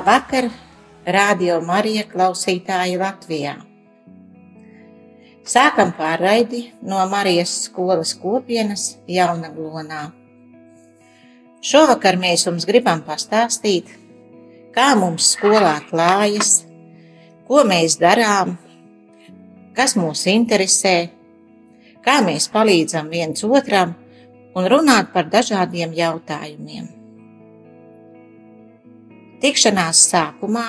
Labvakar, Radio Marija klausītāji Latvijā! Sākam pārraidi no Marijas skolas kopienas Jaunaglonā. Šovakar mēs jums gribam pastāstīt, kā mums skolā klājas, ko mēs darām, kas mūs interesē, kā mēs palīdzam viens otram un runāt par dažādiem jautājumiem. Tikšanās sākumā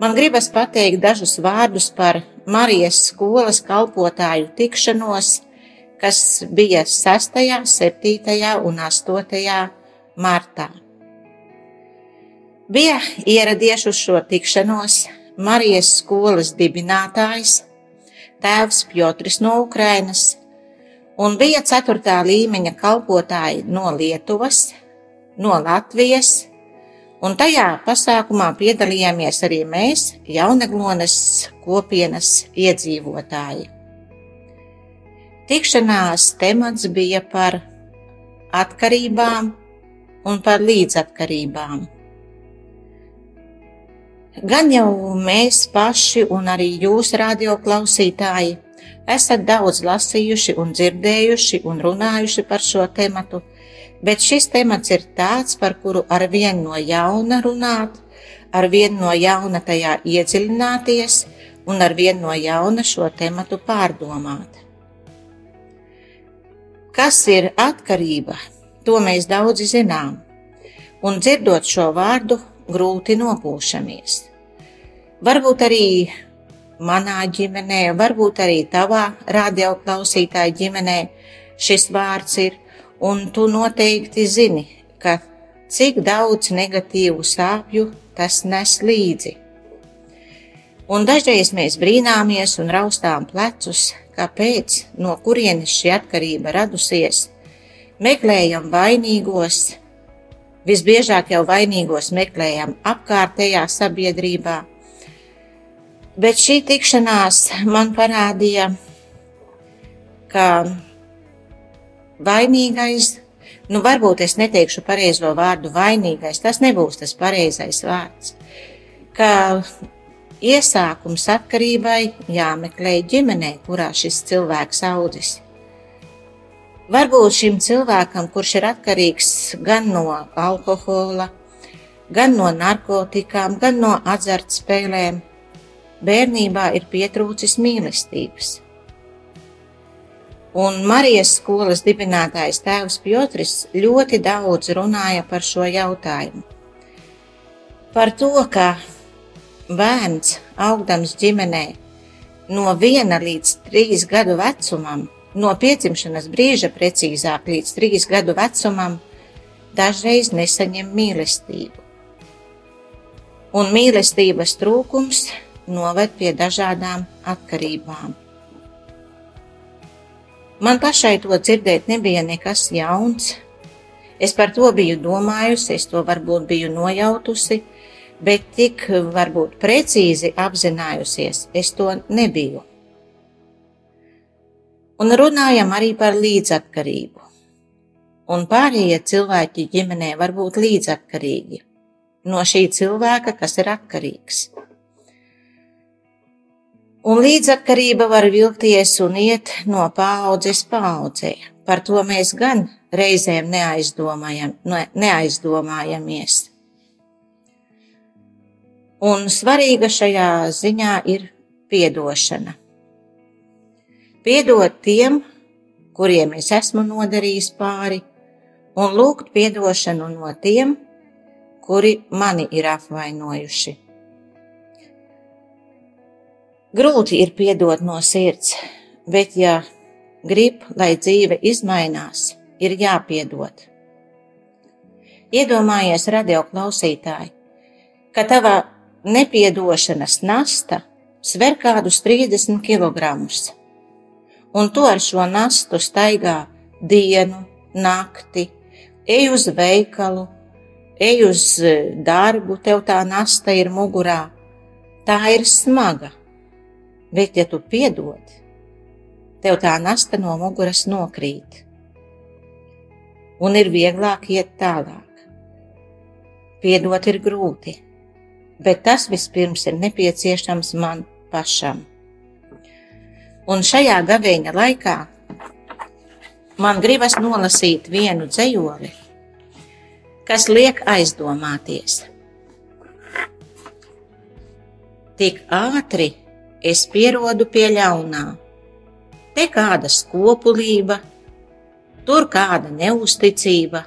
man gribas pateikt dažus vārdus par Marijas skolas kalpotāju tikšanos, kas bija 6., 7. un 8. martā. Bija ieradies uz šo tikšanos Marijas skolas dibinātājs, tēvs Piotrs no Ukrainas, un bija 4. līmeņa kalpotāji no Lietuvas, no Latvijas, Un tajā pasākumā piedalījāmies arī mēs, Jaunaglonas kopienas iedzīvotāji. Tikšanās temats bija par atkarībām un par līdzatkarībām. Gan jau mēs paši un arī jūs, radioklausītāji, esat daudz lasījuši un dzirdējuši un runājuši par šo tematu, bet šis temats ir tāds, par kuru ar vienu no jauna runāt, ar vienu no jauna tajā iedziļināties un ar vienu no jauna šo tematu pārdomāt. Kas ir atkarība? To mēs daudzi zinām, un dzirdot šo vārdu, grūti nopūšamies. Varbūt arī manā ģimenē, varbūt arī tavā radioklausītāja ģimenē šis vārds ir un tu noteikti zini, ka cik daudz negatīvu sāpju tas nes līdzi. Un dažreiz mēs brīnāmies un raustām plecus, kāpēc, no kurienes šī atkarība radusies, meklējam vainīgos, visbiežāk jau vainīgos meklējam apkārtējā sabiedrībā, bet šī tikšanās man parādīja, ka vainīgais, nu varbūt es neteikšu pareizo vārdu vainīgais, tas nebūs tas pareizais vārds, ka iesākums atkarībai jāmeklē ģimenē, kurā šis cilvēks audzis. Varbūt šim cilvēkam, kurš ir atkarīgs gan no alkohola, gan no narkotikām, gan no azartspēlēm, bērnībā ir pietrūcis mīlestības. Un Marijas skolas dibinātājs tēvs Piotrs ļoti daudz runāja par šo jautājumu. Par to, ka bērns augdams ģimenē no viena līdz trīs gadu vecumam, no piedzimšanas brīža precīzāk līdz trīs gadu vecumam, dažreiz nesaņem mīlestību. Un mīlestības trūkums noved pie dažādām atkarībām. Man pašai to dzirdēt nebija nekas jauns. Es par to biju domājusi, es to varbūt biju nojautusi, bet tik varbūt precīzi apzinājusies, es to nebiju. Un runājam arī par līdzatkarību. Un pārējie cilvēki ģimenē var būt līdzatkarīgi no šī cilvēka, kas ir atkarīgs. Un līdzatkarība var vilkties un iet no paudzes paudzē. Par to mēs gan reizēm neaizdomājam, neaizdomājamies. Un svarīga šajā ziņā ir piedošana. Piedot tiem, kuriem es esmu nodarījis pāri, un lūgt piedošanu no tiem, kuri mani ir apvainojuši. Grūti ir piedot no sirds, bet ja grib, lai dzīve izmainās, ir jāpiedod. Iedomājies, radio klausītāji, ka tava nepiedošanas nasta sver kādus 30 kg, un tu ar šo nastu staigā dienu, nakti, ej uz veikalu, ej uz eh, darbu, tev tā nasta ir mugurā. Tā ir smaga, bet ja tu piedod, tev tā nasta no muguras nokrīt, un ir vieglāk iet tālāk. Piedot ir grūti, bet tas vispirms ir nepieciešams man pašam. Un šajā gavēņa laikā man gribas nolasīt vienu dzējoli, kas liek aizdomāties. Tik ātri es pierodu pie ļaunā, te kāda skopulība, tur kāda neusticība,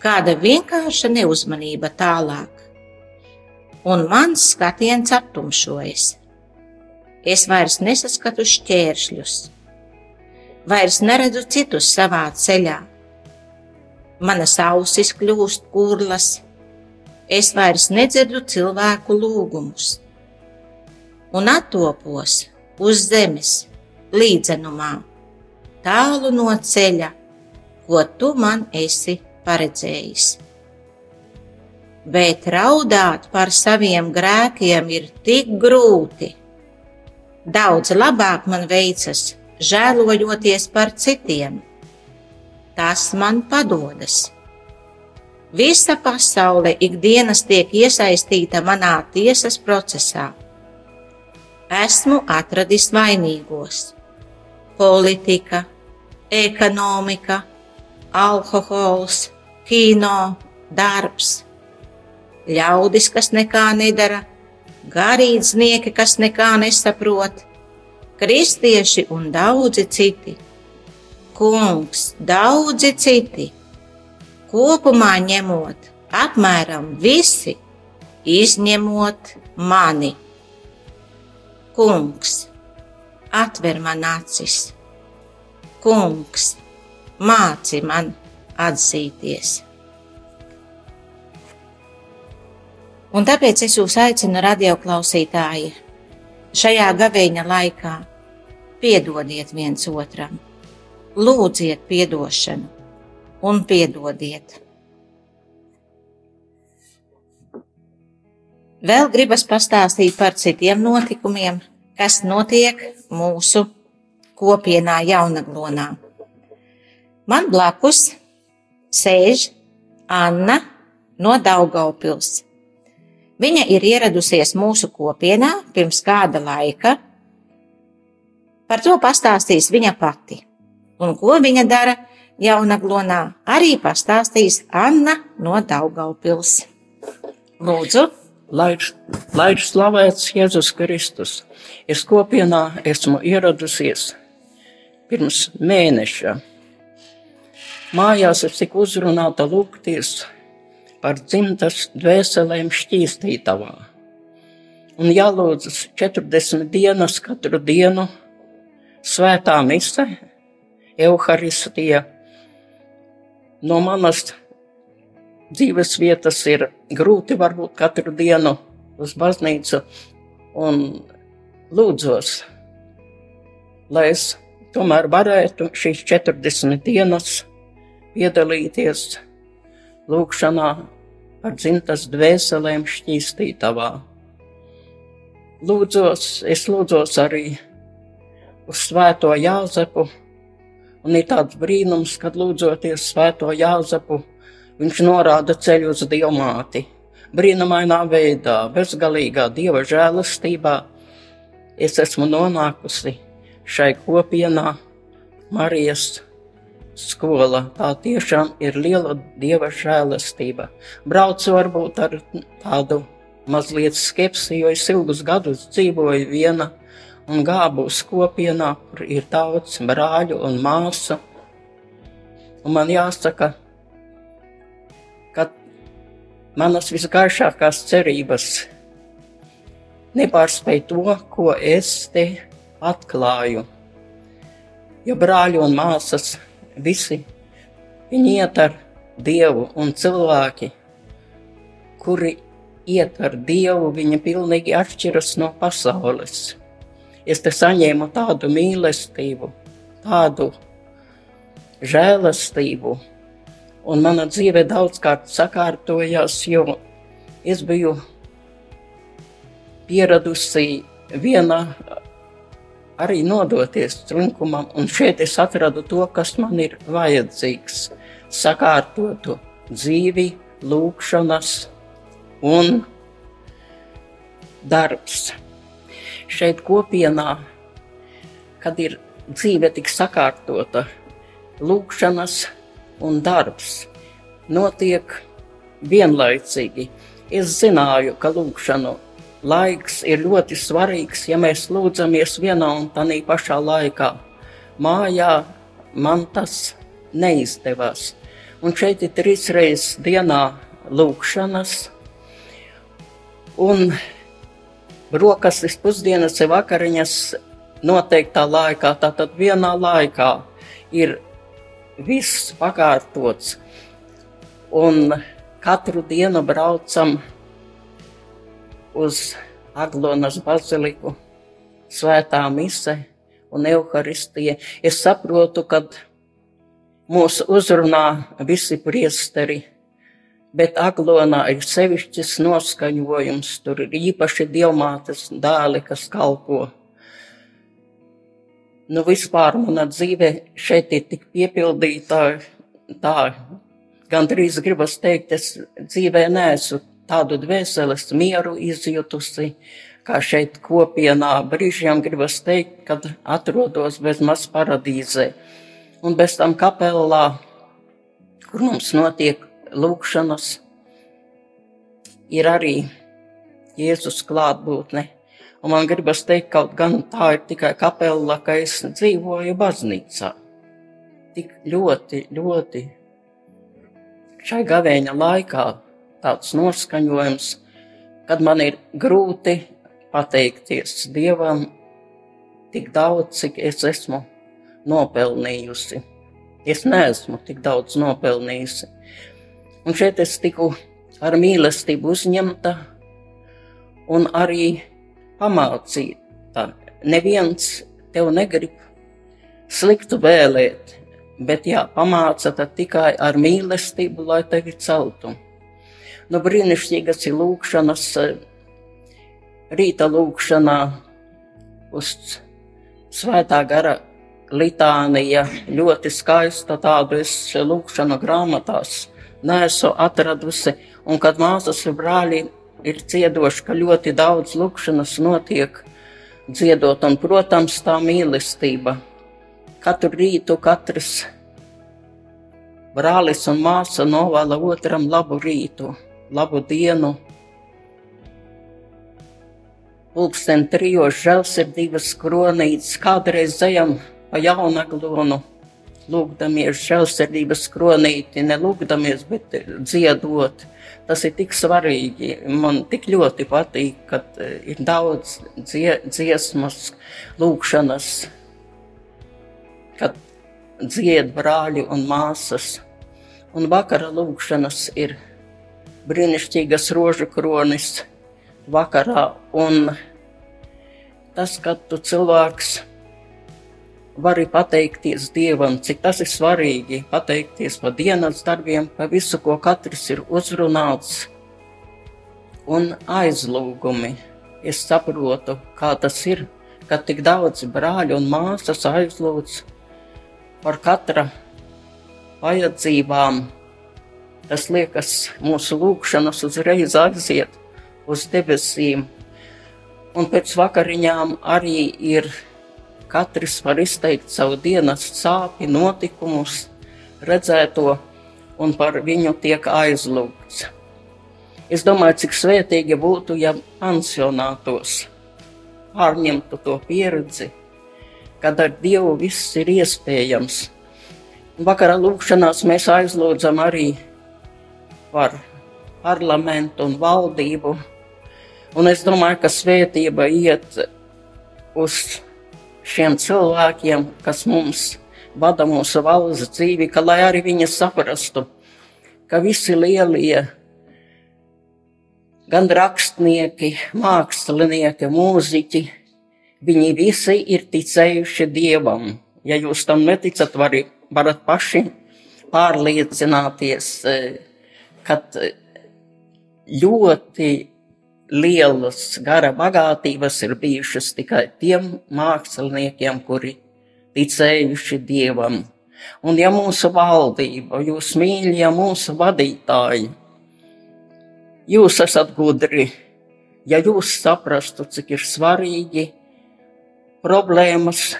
kāda vienkārša neuzmanība tālāk, un mans skatiens aptumšojas. Es vairs nesaskatu šķēršļus, vairs neredzu citus savā ceļā. Manas ausis kļūst kurlas, es vairs nedzirdu cilvēku lūgumus, un attopos uz zemes līdzenumā, tālu no ceļa, ko tu man esi paredzējis. Bet raudāt par saviem grēkiem ir tik grūti. Daudz labāk man veicas, žēlojoties par citiem. Tas man padodas. Visa pasaule ikdienas tiek iesaistīta manā tiesas procesā. Esmu atradis vainīgos - politika, ekonomika, alkohols, kino, darbs, ļaudis, kas nekā nedara, garīdznieki, kas nekā nesaprot, kristieši un daudzi citi. Kungs, daudzi citi, kopumā ņemot, apmēram visi, izņemot mani. Kungs, atver man acis, Kungs, māci man atzīties. Un tāpēc es jūs aicinu, radioklausītāji, šajā gaveņa laikā piedodiet viens otram, lūdziet piedošanu un piedodiet. Vēl gribas pastāstīt par citiem notikumiem, kas notiek mūsu kopienā Jaunaglonā. Man blakus sēž Anna no Daugaupils. Viņa ir ieradusies mūsu kopienā pirms kāda laika. Par to pastāstīs viņa pati. Un ko viņa dara Jaunaglonā, arī pastāstīs Anna no Daugaupils. Lūdzu! Lai, lai slavēts Jēzus Kristus. Es kopienā esmu ieradusies pirms mēneša. Mājās es tiku uzrunāta lūgties par dzimtas dvēselēm šķīstītavā. Un jālūdzas 40 dienas katru dienu svētā mise, evaharistija. No manas dzīves vietas ir grūti varbūt katru dienu uz baznīcu un lūdzos, lai es tomēr varētu šīs 40 dienas piedalīties lūgšanā par dzimtas dvēselēm šķīstītavā. Lūdzos, es lūdzos arī uz svēto Jāzepu, un ir tāds brīnums, kad lūdzoties svēto Jāzepu, viņš norāda ceļu uz diamāti. Brīnumainā veidā, bezgalīgā dieva žēlastībā, es esmu nonākusi šai kopienā Marijas skola. Tā tiešām ir liela dieva žēlastība. Braucu varbūt ar tādu mazliet skepsi, jo es ilgus gadus dzīvoju viena un gābu uz kopienā, kur ir daudz brāļu un māsu. Un man jāsaka, ka manas visgaišākās cerības nepārspēj to, ko es te atklāju jo brāļi un māsas visi viņi iet ar Dievu un cilvēki, kuri iet ar Dievu, viņi pilnīgi atšķiras no pasaules. Es te saņēmu tādu mīlestību, tādu žēlastību, un mana dzīve daudzkārt sakārtojās, jo es biju pieradusi vienā arī nodoties trunkumam, un šeit es atradu to, kas man ir vajadzīgs - sakārtotu dzīvi, lūkšanas un darbs. Šeit kopienā, kad ir dzīve tik sakārtota, lūkšanas un darbs notiek vienlaicīgi. Es zināju, ka lūkšanu laiks ir ļoti svarīgs, ja mēs lūdzamies vienā un tā pašā laikā. Mājā man tas neizdevās. Un šeit ir trīs reizes dienā lūkšanas, un brokastis, pusdienas vakariņas noteiktā laikā. Tātad vienā laikā ir viss pakārtots, un katru dienu braucam uz Aglonas baziliku, svētā mise un evaharistija. Es saprotu, ka mūs uzrunā visi priesteri, bet Aglonā ir sevišķis noskaņojums, tur ir īpaši dievmātes dēli, kas kalpo. Nu, vispār mana dzīve šeit ir tik piepildīta, tā gandrīz gribas teikt, es dzīvē neesmu tādu dvēseles mieru izjutusi, kā šeit kopienā brīžiem gribas teikt, kad atrodos bez maz paradīzē. Un bez tam kapelā, kur mums notiek lūkšanas, ir arī Jēzus klātbūtne. Un man gribas teikt, kaut gan tā ir tikai kapela, ka es dzīvoju baznīcā. Tik ļoti, ļoti šai gavēņa laikā tāds noskaņojums, kad man ir grūti pateikties Dievam tik daudz, cik es esmu nopelnījusi. Es neesmu tik daudz nopelnījusi. Un šeit es tiku ar mīlestību uzņemta un arī pamācīta. Neviens tev negrib sliktu vēlēt, bet jā, pamāca tikai ar mīlestību, lai tevi celtu. Nu, brīnišķīgas ir lūkšanas, rīta lūkšanā uz svētā gara litānija, ļoti skaista tādu es lūkšanu grāmatās neesmu atradusi, un kad māsas un brāļi ir ciedoši, ka ļoti daudz lūkšanas notiek dziedot, un, protams, tā mīlestība. Katru rītu katrs brālis un māsa novēla otram labu rītu labu dienu. Pulksten trijos žēlsirdības kronītes kādreiz ejam pa jaunaglonu, lūgdamies žēlsirdības kronīti, nelūgdamies, bet dziedot. Tas ir tik svarīgi. Man tik ļoti patīk, ka eh, ir daudz dzie, dziesmas, lūkšanas, kad dzied brāļi un māsas. Un vakara lūkšanas ir brīnišķīgas rožu kronis vakarā. Un tas, ka tu cilvēks vari pateikties Dievam, cik tas ir svarīgi, pateikties par dienas darbiem, par visu, ko katrs ir uzrunāts, un aizlūgumi. Es saprotu, kā tas ir, ka tik daudz brāļu un māsas aizlūdz par katra vajadzībām, Tas liekas, mūsu lūkšanas uzreiz aiziet uz debesīm. Un pēc vakariņām arī ir katrs var izteikt savu dienas sāpju, notikumus, redzēto, un par viņu tiek aizlūgts. Es domāju, cik svētīgi būtu, ja pansionātos pārņemtu to pieredzi, kad ar Dievu viss ir iespējams. Vakarā lūkšanās mēs aizlūdzam arī par parlamentu un valdību. Un es domāju, ka svētība iet uz šiem cilvēkiem, kas mums vada mūsu valsts dzīvi, ka lai arī viņi saprastu, ka visi lielie, gan rakstnieki, mākslinieki, mūziķi, viņi visi ir ticējuši Dievam. Ja jūs tam neticat, vari, varat paši pārliecināties, eh, ka ļoti lielas gara bagātības ir bijušas tikai tiem māksliniekiem, kuri ticējuši Dievam. Un ja mūsu valdība, jūs mīļie mūsu vadītāji, jūs esat gudri, ja jūs saprastu, cik ir svarīgi problēmas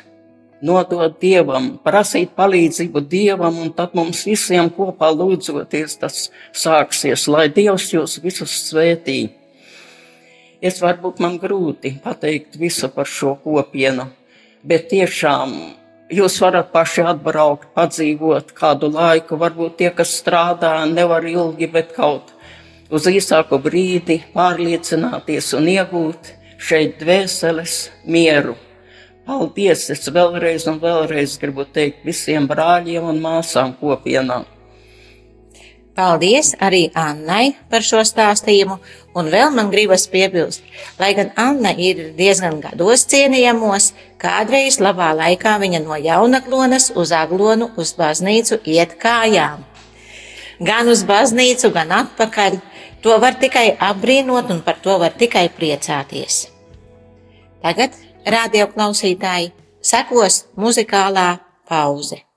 nodot Dievam, prasīt palīdzību Dievam, un tad mums visiem kopā lūdzoties tas sāksies, lai Dievs jūs visus svētī. Es varbūt man grūti pateikt visu par šo kopienu, bet tiešām jūs varat paši atbraukt, padzīvot kādu laiku, varbūt tie, kas strādā, nevar ilgi, bet kaut uz īsāku brīdi pārliecināties un iegūt šeit dvēseles mieru. Paldies! Es vēlreiz un vēlreiz gribu teikt visiem brāļiem un māsām kopienā. Paldies arī Annai par šo stāstījumu, un vēl man gribas piebilst, lai gan Anna ir diezgan gados cienījamos, kādreiz labā laikā viņa no jaunaglonas uz aglonu uz baznīcu iet kājām. Gan uz baznīcu, gan atpakaļ. To var tikai apbrīnot un par to var tikai priecāties. Tagad radio klausītāji, sekos muzikālā pauze.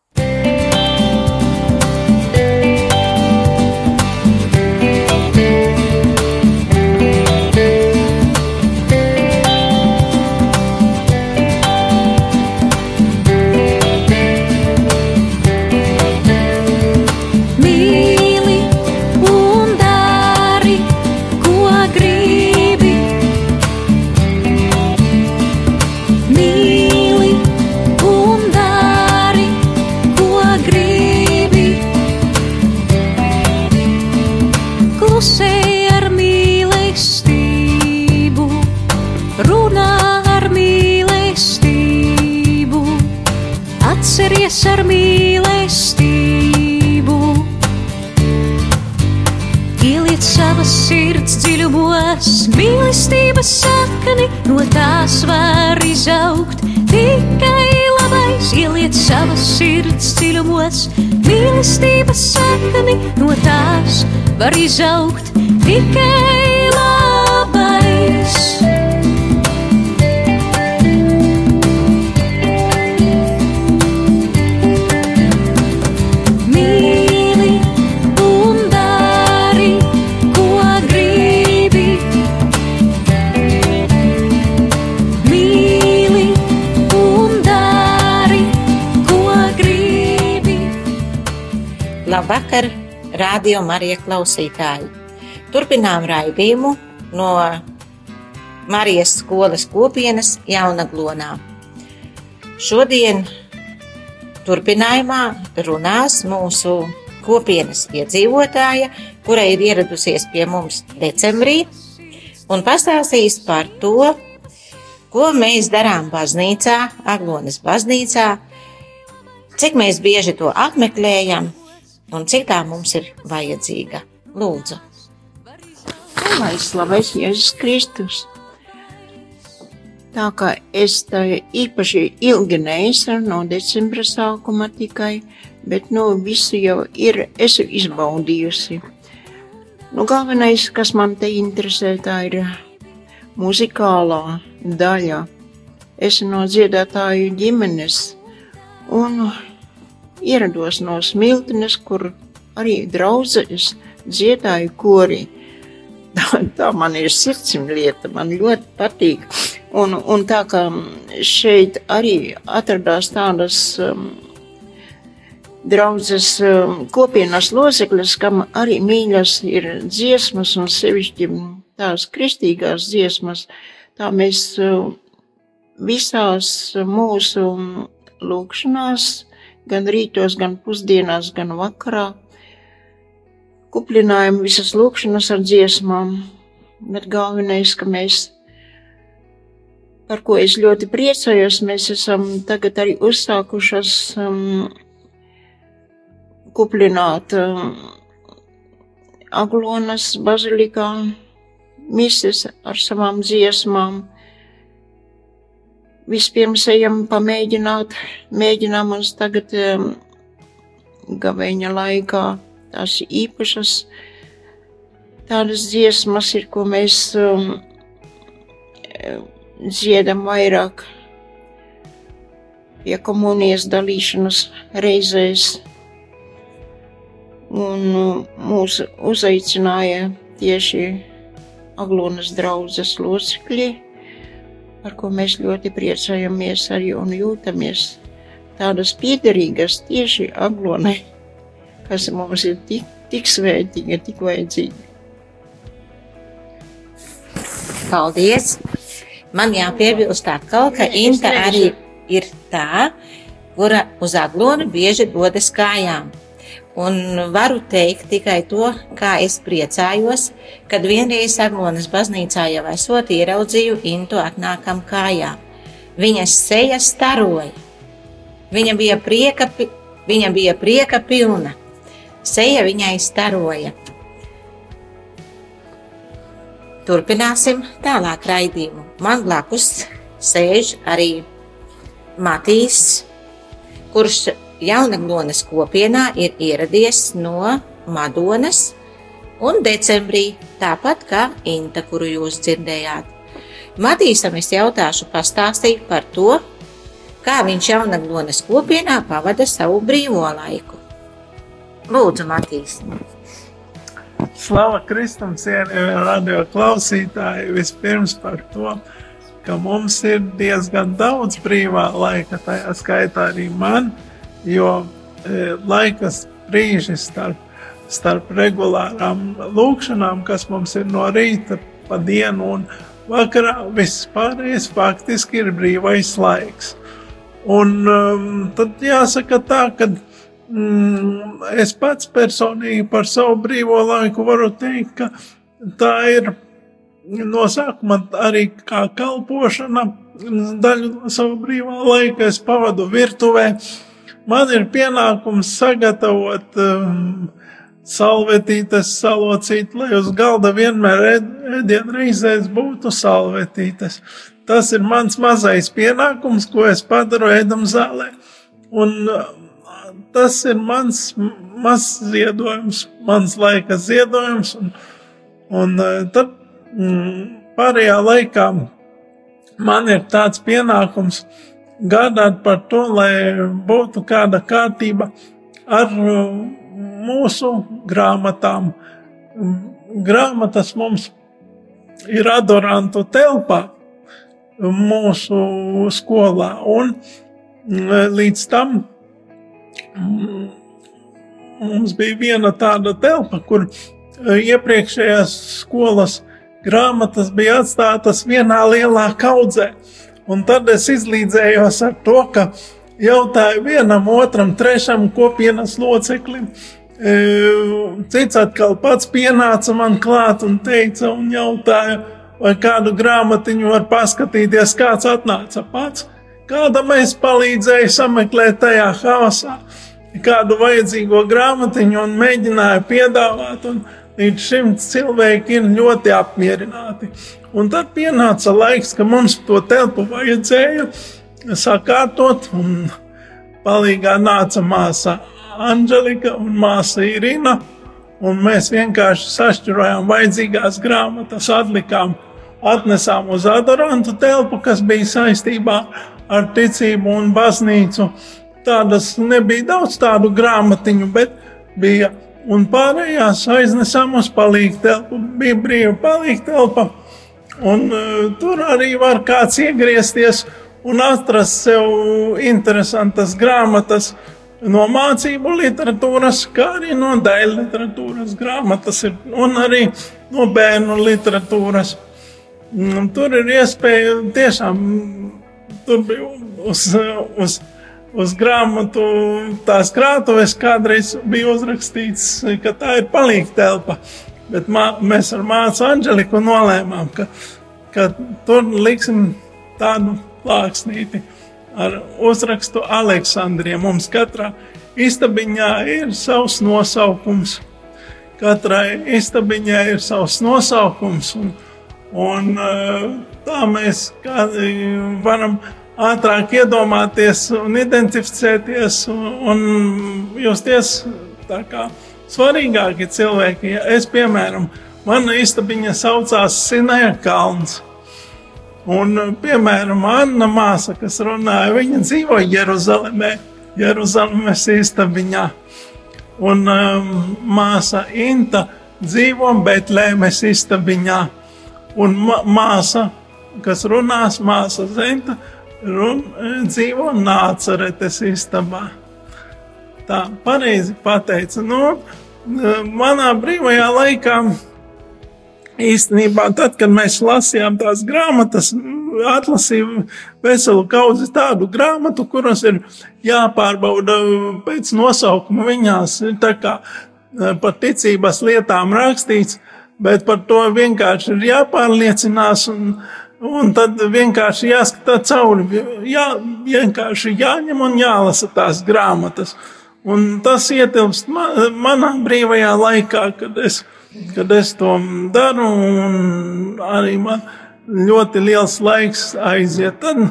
Mīlestības sakni, no tās var izaugt tikai Labvakar, radio Marija klausītāji! Turpinām raidījumu no Marijas skolas kopienas Jaunaglonā. Šodien turpinājumā runās mūsu kopienas iedzīvotāja, kura ir ieradusies pie mums decembrī, un pastāstīs par to, ko mēs darām baznīcā, Aglonas baznīcā, cik mēs bieži to apmeklējam un cik tā mums ir vajadzīga. Lūdzu! Lai slavēts Jēzus Kristus. Tā kā es tā īpaši ilgi neesmu no decembra sākuma tikai, bet nu visu jau ir, esmu izbaudījusi. Nu, galvenais, kas man te interesē, tā ir muzikālā daļa. Es no dziedātāju ģimenes un ierados no smiltenes, kur arī draudzes dziedāju kori. Tā, tā man ir sirdsim lieta, man ļoti patīk. Un, un tā kā šeit arī atradās tādas um, draudzes um, kopienas locekļas, kam arī mīļas ir dziesmas un sevišķi tās kristīgās dziesmas, tā mēs uh, visās mūsu lūkšanās, gan rītos, gan pusdienās, gan vakarā, kuplinājam visas lūkšanas ar dziesmām, bet galvenais, ka mēs par ko es ļoti priecājos, mēs esam tagad arī uzsākušas um, kuplināt um, Aglonas bazilikā mises ar savām dziesmām. Vispirms ejam pamēģināt, mēģinām mums tagad um, gaveņa laikā tās īpašas tādas dziesmas ir, ko mēs um, dziedam vairāk pie komunijas dalīšanas reizēs. Un mūs uzaicināja tieši Aglonas draudzes locekļi, par ko mēs ļoti priecājamies arī un jūtamies tādas piederīgas tieši Aglonai, kas mums ir tik, tik svētīga, tik vajadzīga. Paldies! Man jāpiebilst atkal, ka Inta arī ir tā, kura uz aglonu bieži dodas kājām. Un varu teikt tikai to, kā es priecājos, kad vienreiz Aglonas baznīcā jau esot ieraudzīju Intu atnākam kājām. Viņas seja staroja. Viņa bija prieka, viņa bija prieka pilna. Seja viņai staroja. Turpināsim tālāk raidījumu. Man blakus sēž arī Matīs, kurš Jaunaglonas kopienā ir ieradies no Madonas un decembrī, tāpat kā Inta, kuru jūs dzirdējāt. Matīsam es jautāšu pastāstīt par to, kā viņš Jaunaglonas kopienā pavada savu brīvo laiku. Lūdzu, Matīs! Slava Kristum, cienījamie radio klausītāji, vispirms par to, ka mums ir diezgan daudz brīvā laika, tajā skaitā arī man, jo e, laikas brīži starp, starp regulārām lūkšanām, kas mums ir no rīta pa dienu un vakarā, viss pārējais faktiski ir brīvais laiks. Un um, tad jāsaka tā, ka mm, es pats personīgi par savu brīvo laiku varu teikt, ka tā ir no sākuma arī kā kalpošana. Daļu no sava brīvā laika es pavadu virtuvē. Man ir pienākums sagatavot um, salvetītes, salocīt, lai uz galda vienmēr ēd- ēdienreizēs būtu salvetītes. Tas ir mans mazais pienākums, ko es padaru ēdam zālē. Un uh, tas ir mans m- mazs ziedojums, mans laika ziedojums. Un, un uh, tad mm, pārējā laikā man ir tāds pienākums gādāt par to, lai būtu kāda kārtība ar uh, mūsu grāmatām. Grāmatas mums ir adorantu telpā mūsu skolā, un mm, līdz tam mm, mums bija viena tāda telpa, kur eh, iepriekšējās skolas grāmatas bija atstātas vienā lielā kaudzē. Un tad es izlīdzējos ar to, ka jautāju vienam, otram, trešam kopienas loceklim. E, Cits atkal pats pienāca man klāt un teica, un jautāja, vai kādu grāmatiņu var paskatīties, kāds atnāca pats. Kādam es palīdzēju sameklēt tajā haosā, kādu vajadzīgo grāmatiņu un mēģināju piedāvāt. Un līdz šim cilvēki ir ļoti apmierināti. Un tad pienāca laiks, ka mums to telpu vajadzēja sakārtot, palīgā nāca māsa Anģelika un māsa Irina. Un mēs vienkārši sašķirojām vajadzīgās grāmatas, atlikām, atnesām uz adorantu telpu, kas bija saistībā ar ticību un baznīcu. Tādas nebija daudz tādu grāmatiņu, bet bija. Un pārējās aiznesām uz palīgu telpu. Bija brīva palīga telpa. Un uh, tur arī var kāds iegriezties un atrast sev interesantas grāmatas no mācību literatūras, kā arī no daļu literatūras grāmatas ir, un arī no bērnu literatūras. Mm, Tur ir iespēja tiešām, tur bija uz, uz, uz grāmatu tās krātuves kādreiz bija uzrakstīts, ka tā ir palīga telpa. Bet mā, mēs ar māsu Anģeliku nolēmām, ka, ka tur liksim tādu plāksnīti ar uzrakstu Aleksandriem. Mums katrā istabiņā ir savs nosaukums. Katrai istabiņai ir savs nosaukums, un, un eh, tā mēs kā, varam ātrāk iedomāties un identificēties un, un justies tā kā svarīgākie cilvēki. Ja es, piemēram, mana istabiņa saucās Sinēja Kalns. Un, piemēram, Anna māsa, kas runāja, viņa dzīvo Jeruzalemē, Jeruzalemes istabiņā. Un um, māsa Inta dzīvo Betlēmes istabiņā. Un ma māsa, kas runās, māsa Zenta, run, dzīvo Nācaretes istabā. Tā pareizi pateica. Nu, manā brīvajā laikā īstenībā, tad, kad mēs lasījām tās grāmatas, atlasīju veselu kaudzi tādu grāmatu, kuras ir jāpārbauda pēc nosaukuma. Viņās tā kā eh, par ticības lietām rakstīts, bet par to vienkārši ir jāpārliecinās. Un, Un tad vienkārši jāskatā cauri, jā, vienkārši jāņem un jālasa tās grāmatas. Un tas ietilpst man, manā brīvajā laikā, kad es, kad es to daru, un arī man ļoti liels laiks aiziet. Tad,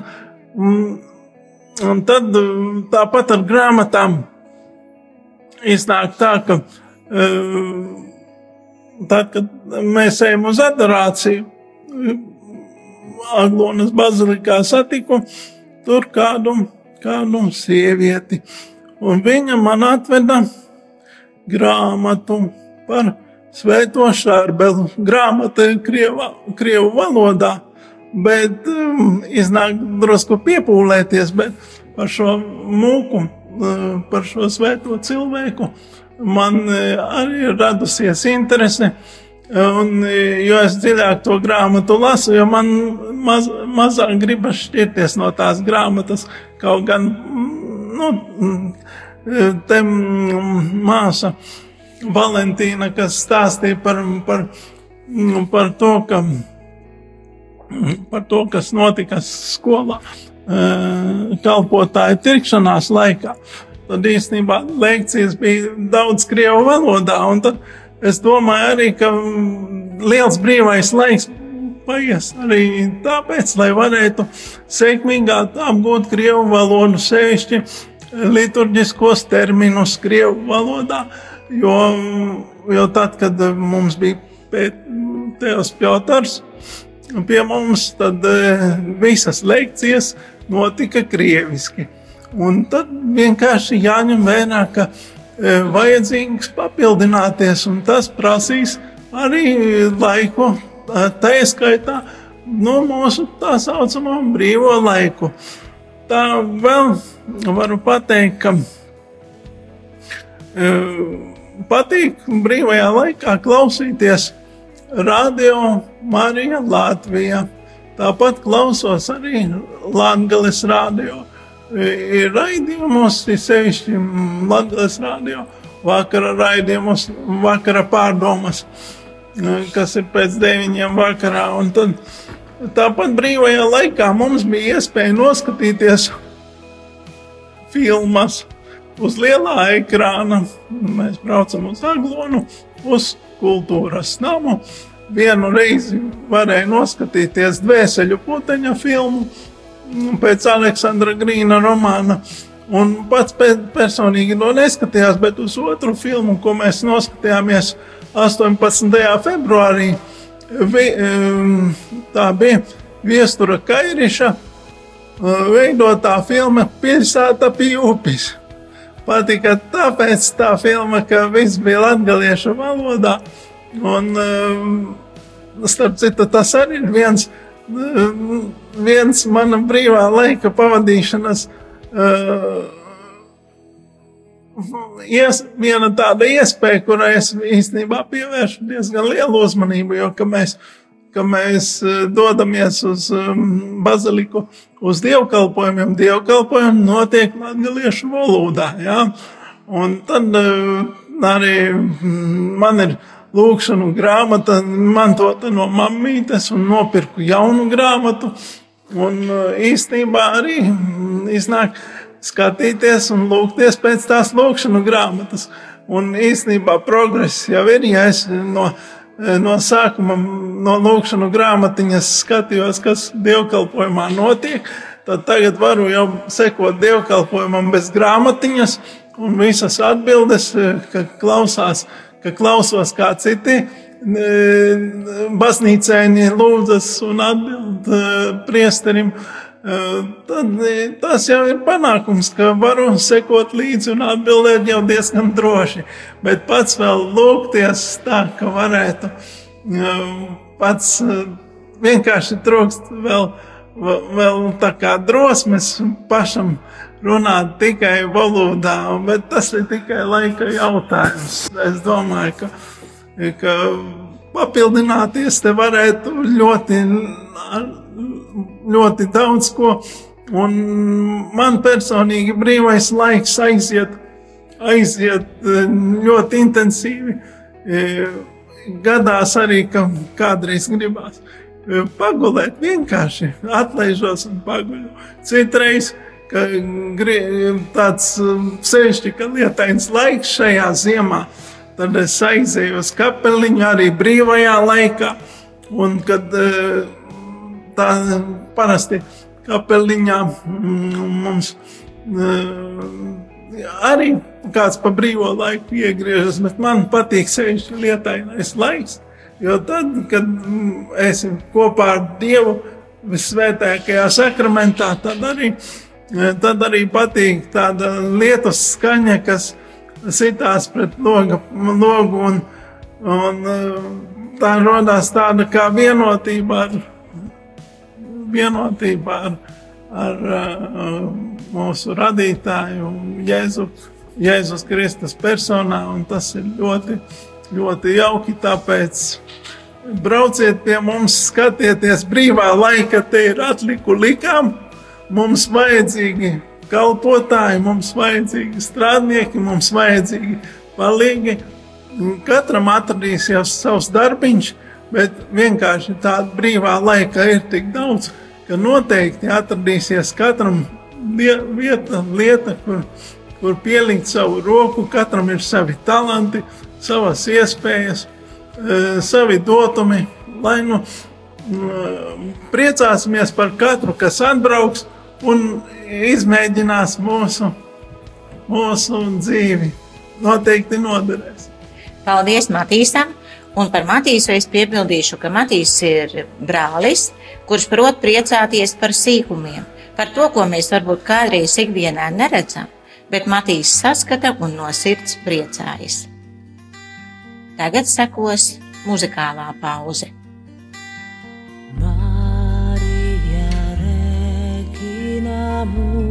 un tad tāpat ar grāmatām iznāk tā, ka tad, kad mēs ejam uz adorāciju, Aglonas bazilikā satiku tur kādu, kādu sievieti, un viņa man atveda grāmatu par Svēto Šārbelu. Grāmata ir krieva, krievu valodā, bet um, iznāk drusku piepūlēties, bet par šo mūku, uh, par šo svēto cilvēku man uh, arī radusies interese. Un, jo es dziļāk to grāmatu lasu, jo man maz, mazāk gribas šķirties no tās grāmatas. Kaut gan nu, te māsa Valentīna, kas stāstīja par, par, par, to, ka, par to, kas notika skolā kalpotāju tirkšanās laikā. Tad īstenībā lekcijas bija daudz krievu valodā, tad Es domāju arī, ka liels brīvais laiks paies arī tāpēc, lai varētu sekmīgāk apgūt krievu valodu, sevišķi liturģiskos terminus krievu valodā, jo, jo tad, kad mums bija Tēvs Piotrs pie mums, tad eh, visas lekcijas notika krieviski. Un tad vienkārši jāņem vērā, ka E, vajadzīgs papildināties, un tas prasīs arī laiku, e, tā ieskaitā no nu, mūsu tā saucamo brīvo laiku. Tā vēl varu pateikt, ka e, patīk brīvajā laikā klausīties radio Marija Latvija. Tāpat klausos arī Latvijas radio raidījumos, ir sevišķi Latvijas radio, vakara raidījumos, vakara pārdomas, kas ir pēc deviņiem vakarā. Un tad tāpat brīvajā laikā mums bija iespēja noskatīties filmas uz lielā ekrāna. Mēs braucam uz Aglonu, uz kultūras namu. Vienu reizi varēja noskatīties dvēseļu puteņa filmu, pēc Aleksandra Grīna romāna. Un pats personīgi to neskatījās, bet uz otru filmu, ko mēs noskatījāmies 18. februārī, vi, tā bija Viestura Kairiša veidotā filma Pilsēta upes. Patika tāpēc tā filma, ka viss bija latgaliešu valodā. Un, starp citu, tas arī ir viens no viens mana brīvā laika pavadīšanas. Uh, ies, viena tāda iespēja, kurai es īstenībā pievēršu diezgan lielu uzmanību, jo mēs, mēs dodamies uz um, baziliku, uz dievkalpojumiem, dievkalpojumi notiek latviešu valodā. Ja? Un tad uh, arī man ir lūkšanu grāmata mantota no mammītes un nopirku jaunu grāmatu. Un uh, īstenībā arī mm, iznāk skatīties un lūgties pēc tās lūkšanu grāmatas. Un īstenībā progress jau ir, ja es no, no sākuma, no lūkšanu grāmatiņas skatījos, kas dievkalpojumā notiek, tad tagad varu jau sekot dievkalpojumam bez grāmatiņas un visas atbildes, ka klausās, ka klausos kā citi baznīcēni lūdzas un atbild eh, priesterim, eh, tad eh, tas jau ir panākums, ka varu sekot līdzi un atbildēt jau diezgan droši. Bet pats vēl lūgties tā, ka varētu pats vienkārši trūkst vēl, vēl tā kā drosmes pašam runāt tikai valodā, bet tas ir tikai laika jautājums. Es domāju, ka ka papildināties te varētu ļoti, ļoti daudz ko. Un man personīgi brīvais laiks aiziet, aiziet ļoti intensīvi. Gadās arī, ka kādreiz gribās pagulēt, vienkārši atlaižos un paguļu. Citreiz, ka tāds sevišķi, ka lietains laiks šajā ziemā, Tad es aizēju uz kapeliņu arī brīvajā laikā. Un kad eh, tā parasti kapeliņā mm, mums eh, arī kāds pa brīvo laiku iegriežas, bet man patīk sevišķi lietainais laiks. Jo tad, kad mm, esam kopā ar Dievu visvētākajā sakramentā, tad arī, eh, tad arī patīk tāda lietus skaņa, kas sitās pret loga, logu, un, un uh, tā radās tāda kā vienotība ar, vienotība ar, ar uh, mūsu radītāju, Jēzu, Jēzus Kristus personā, tas ir ļoti, ļoti jauki, tāpēc brauciet pie mums, skatieties brīvā laika, te ir atliku likām, mums vajadzīgi kalpotāji, mums vajadzīgi strādnieki, mums vajadzīgi palīgi. Katram atradīsies savs darbiņš, bet vienkārši tāda brīvā laika ir tik daudz, ka noteikti atradīsies katram vieta, lieta, kur, kur pielikt savu roku. Katram ir savi talanti, savas iespējas, e, savi dotumi. Lai nu priecāsimies par katru, kas atbrauks un izmēģinās mūsu, mūsu dzīvi. Noteikti noderēs. Paldies Matīsam! Un par Matīsu es piebildīšu, ka Matīs ir brālis, kurš prot priecāties par sīkumiem, par to, ko mēs varbūt kādreiz ikdienā neredzam, bet Matīs saskata un no sirds priecājas. Tagad sekos muzikālā pauze. amor.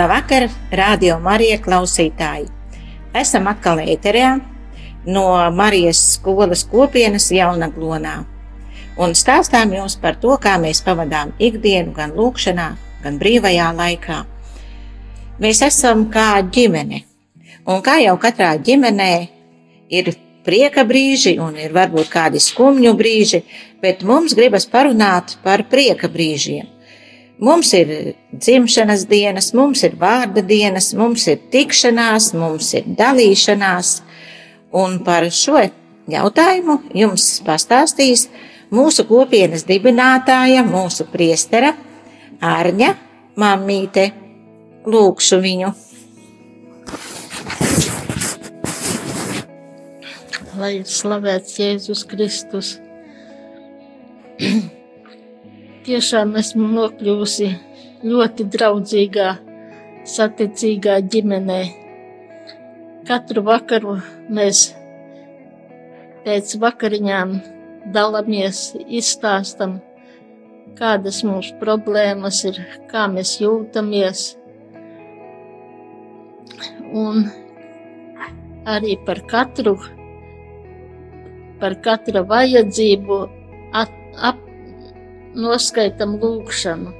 Labvakar, radio Marija klausītāji! Esam atkal ēterā. no Marijas skolas kopienas Jaunaglonā. Un stāstām jums par to, kā mēs pavadām ikdienu gan lūkšanā, gan brīvajā laikā. Mēs esam kā ģimene, un kā jau katrā ģimenē ir prieka brīži un ir varbūt kādi skumju brīži, bet mums gribas parunāt par prieka brīžiem. Mums ir dzimšanas dienas, mums ir vārda dienas, mums ir tikšanās, mums ir dalīšanās, un par šo jautājumu jums pastāstīs mūsu kopienas dibinātāja, mūsu priestera Ārņa Mamīte. Lūkšu viņu. lai slavēts Jēzus Kristus. Tiešām esmu nokļuvusi ļoti draudzīgā, saticīgā ģimenē. Katru vakaru mēs pēc vakariņām dalāmies, izstāstam, kādas mūsu problēmas ir, kā mēs jūtamies. Un arī par katru par katra vajadzību at, ap, noskaitam lūkšanu.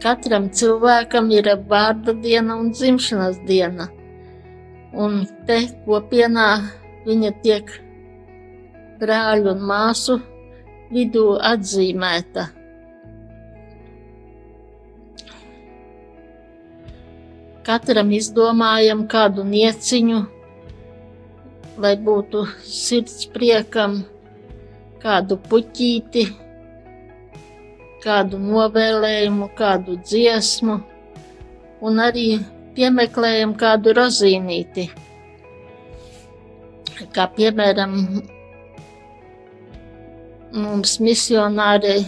Katram cilvēkam ir vārda diena un dzimšanas diena, un te kopienā viņa tiek brāļu un māsu vidū atzīmēta. Katram izdomājam kādu nieciņu, lai būtu sirds priekam, kādu puķīti, kādu novēlējumu, kādu dziesmu, un arī piemeklējam kādu rozīnīti. Kā piemēram, mums misionārei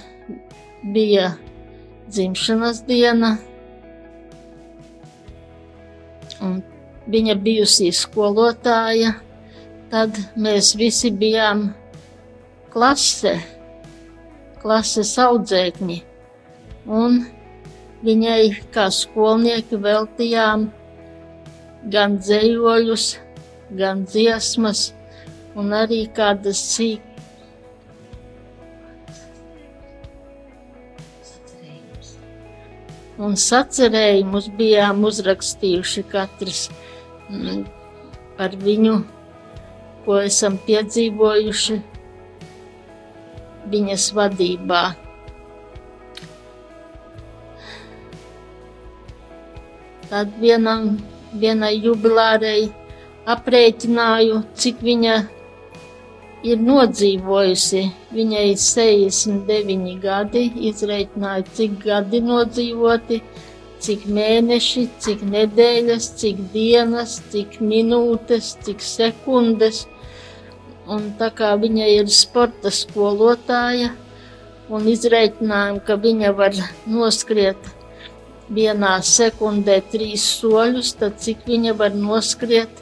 bija dzimšanas diena, un viņa bijusī skolotāja. Tad mēs visi bijām klase, klases audzēkņi, un viņai kā skolnieki veltījām gan dzējoļus, gan dziesmas, un arī kādas sīk. Un sacerējumus bijām uzrakstījuši katrs mm, par viņu, ko esam piedzīvojuši viņas vadībā. Tad vienam, vienai jubilārei aprēķināju, cik viņa ir nodzīvojusi. Viņai ir 69 gadi, izreikināju, cik gadi nodzīvoti, cik mēneši, cik nedēļas, cik dienas, cik minūtes, cik sekundes. Un tā kā viņa ir sporta skolotāja, un izreikinājām, ka viņa var noskriet vienā sekundē trīs soļus, tad cik viņa var noskriet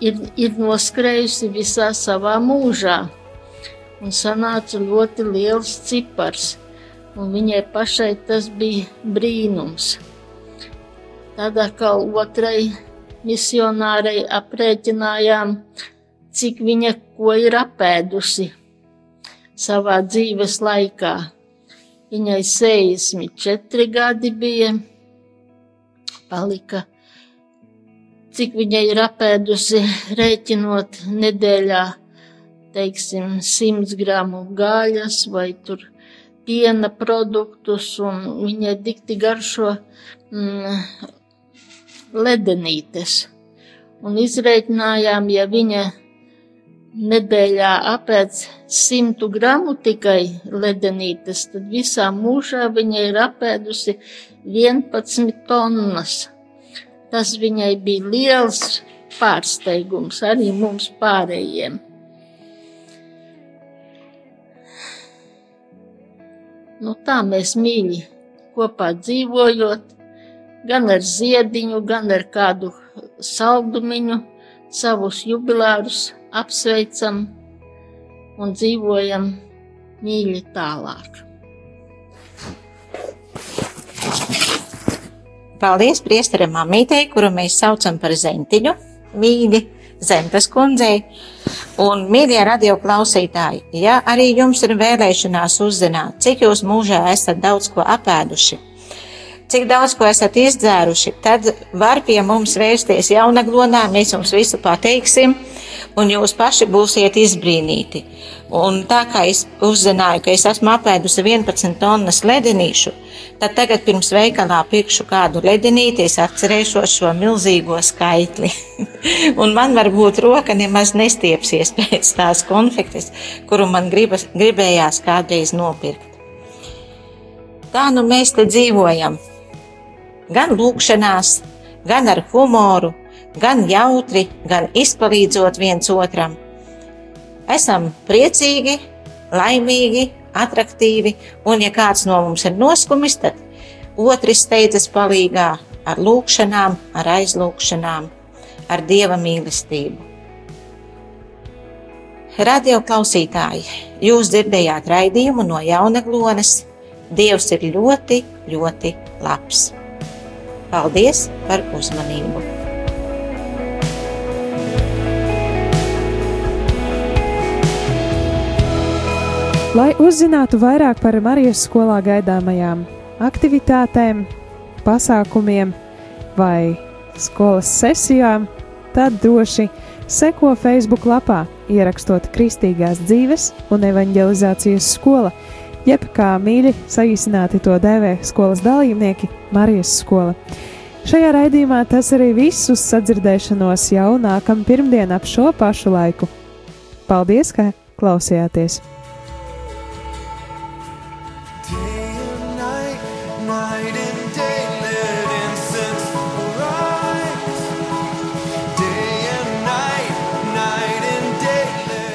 ir, ir noskrējusi visā savā mūžā. Un sanāca ļoti liels cipars, un viņai pašai tas bija brīnums. Tad atkal otrai misionārei aprēķinājām, cik viņa ko ir apēdusi savā dzīves laikā. Viņai 64 gadi bija, palika cik viņa ir apēdusi, rēķinot nedēļā, teiksim, 100 gramu gaļas vai tur piena produktus, un viņai dikti garšo mm, ledenītes. Un izreikinājām, ja viņa nedēļā apēd 100 gramu tikai ledenītes, tad visā mūžā viņa ir apēdusi 11 tonnas. Tas viņai bija liels pārsteigums arī mums pārējiem. Nu, tā mēs mīļi kopā dzīvojot, gan ar ziediņu, gan ar kādu saldumiņu, savus jubilārus apsveicam un dzīvojam mīļi tālāk. Paldies priesteram mamītei, kuru mēs saucam par zentiņu, mīļi Zemtas kundzei. Un, mīļie radio klausītāji, ja arī jums ir vēlēšanās uzzināt, cik jūs mūžā esat daudz ko apēduši, cik daudz ko esat izdzēruši, tad var pie mums vērsties jaunaglonā, mēs jums visu pateiksim, un jūs paši būsiet izbrīnīti. Un tā kā es uzzināju, ka es esmu apēdusi 11 tonnas ledenīšu, tad tagad pirms veikalā pirkšu kādu ledenīti, es atcerēšos šo milzīgo skaitli. un man varbūt roka nemaz nestiepsies pēc tās konfektes, kuru man gribas, gribējās kādreiz nopirkt. Tā nu mēs te dzīvojam. Gan lūkšanās, gan ar humoru, gan jautri, gan izpalīdzot viens otram. Esam priecīgi, laimīgi, attraktīvi, un, ja kāds no mums ir noskumis, tad otrs steidzas palīgā ar lūkšanām, ar aizlūkšanām, ar dieva mīlestību. Radio klausītāji, jūs dzirdējāt raidījumu no Jaunaglonas. Dievs ir ļoti, ļoti labs. Paldies par uzmanību! Lai uzzinātu vairāk par Marijas skolā gaidāmajām aktivitātēm, pasākumiem vai skolas sesijām, tad droši seko Facebook lapā, ierakstot Kristīgās dzīves un evanģelizācijas skola, jeb kā mīļi saīsināti to dēvē skolas dalībnieki Marijas skola. Šajā raidījumā tas arī viss uz sadzirdēšanos jau nākamā pirmdiena ap šo pašu laiku. Paldies, ka klausījāties!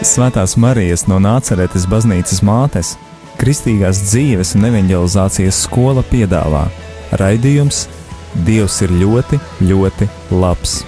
Svētās Marijas no Nāceretes baznīcas mātes, Kristīgās dzīves un evanģelizācijas skola piedāvā raidījums Dievs ir ļoti, ļoti labs.